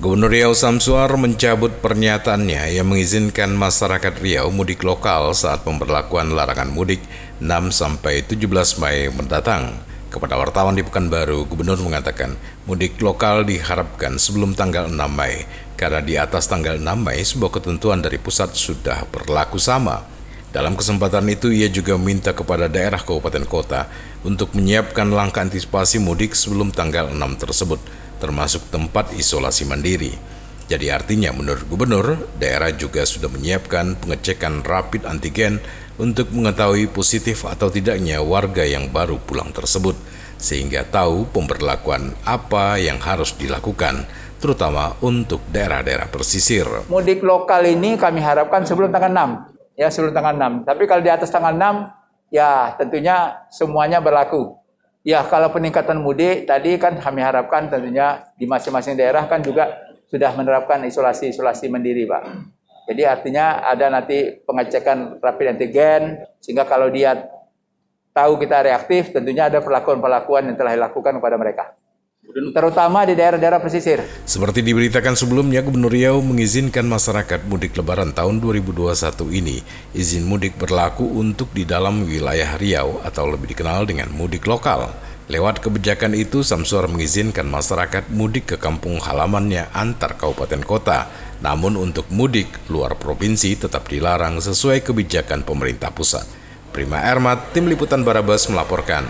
Gubernur Riau Samsuar mencabut pernyataannya yang mengizinkan masyarakat Riau mudik lokal saat pemberlakuan larangan mudik 6 sampai 17 Mei mendatang. Kepada wartawan di Pekanbaru, Gubernur mengatakan mudik lokal diharapkan sebelum tanggal 6 Mei karena di atas tanggal 6 Mei sebuah ketentuan dari pusat sudah berlaku sama. Dalam kesempatan itu ia juga minta kepada daerah kabupaten kota untuk menyiapkan langkah antisipasi mudik sebelum tanggal 6 tersebut termasuk tempat isolasi mandiri. Jadi artinya menurut gubernur, daerah juga sudah menyiapkan pengecekan rapid antigen untuk mengetahui positif atau tidaknya warga yang baru pulang tersebut, sehingga tahu pemberlakuan apa yang harus dilakukan, terutama untuk daerah-daerah pesisir. Mudik lokal ini kami harapkan sebelum tanggal 6, ya sebelum tanggal 6. Tapi kalau di atas tanggal 6, ya tentunya semuanya berlaku. Ya, kalau peningkatan mudik tadi kan kami harapkan tentunya di masing-masing daerah kan juga sudah menerapkan isolasi-isolasi mandiri, Pak. Jadi artinya ada nanti pengecekan rapid antigen sehingga kalau dia tahu kita reaktif tentunya ada perlakuan-perlakuan yang telah dilakukan kepada mereka terutama di daerah-daerah pesisir. Seperti diberitakan sebelumnya, Gubernur Riau mengizinkan masyarakat mudik lebaran tahun 2021 ini. Izin mudik berlaku untuk di dalam wilayah Riau atau lebih dikenal dengan mudik lokal. Lewat kebijakan itu, Samsur mengizinkan masyarakat mudik ke kampung halamannya antar kabupaten kota. Namun untuk mudik luar provinsi tetap dilarang sesuai kebijakan pemerintah pusat. Prima Ermat, Tim Liputan Barabas melaporkan.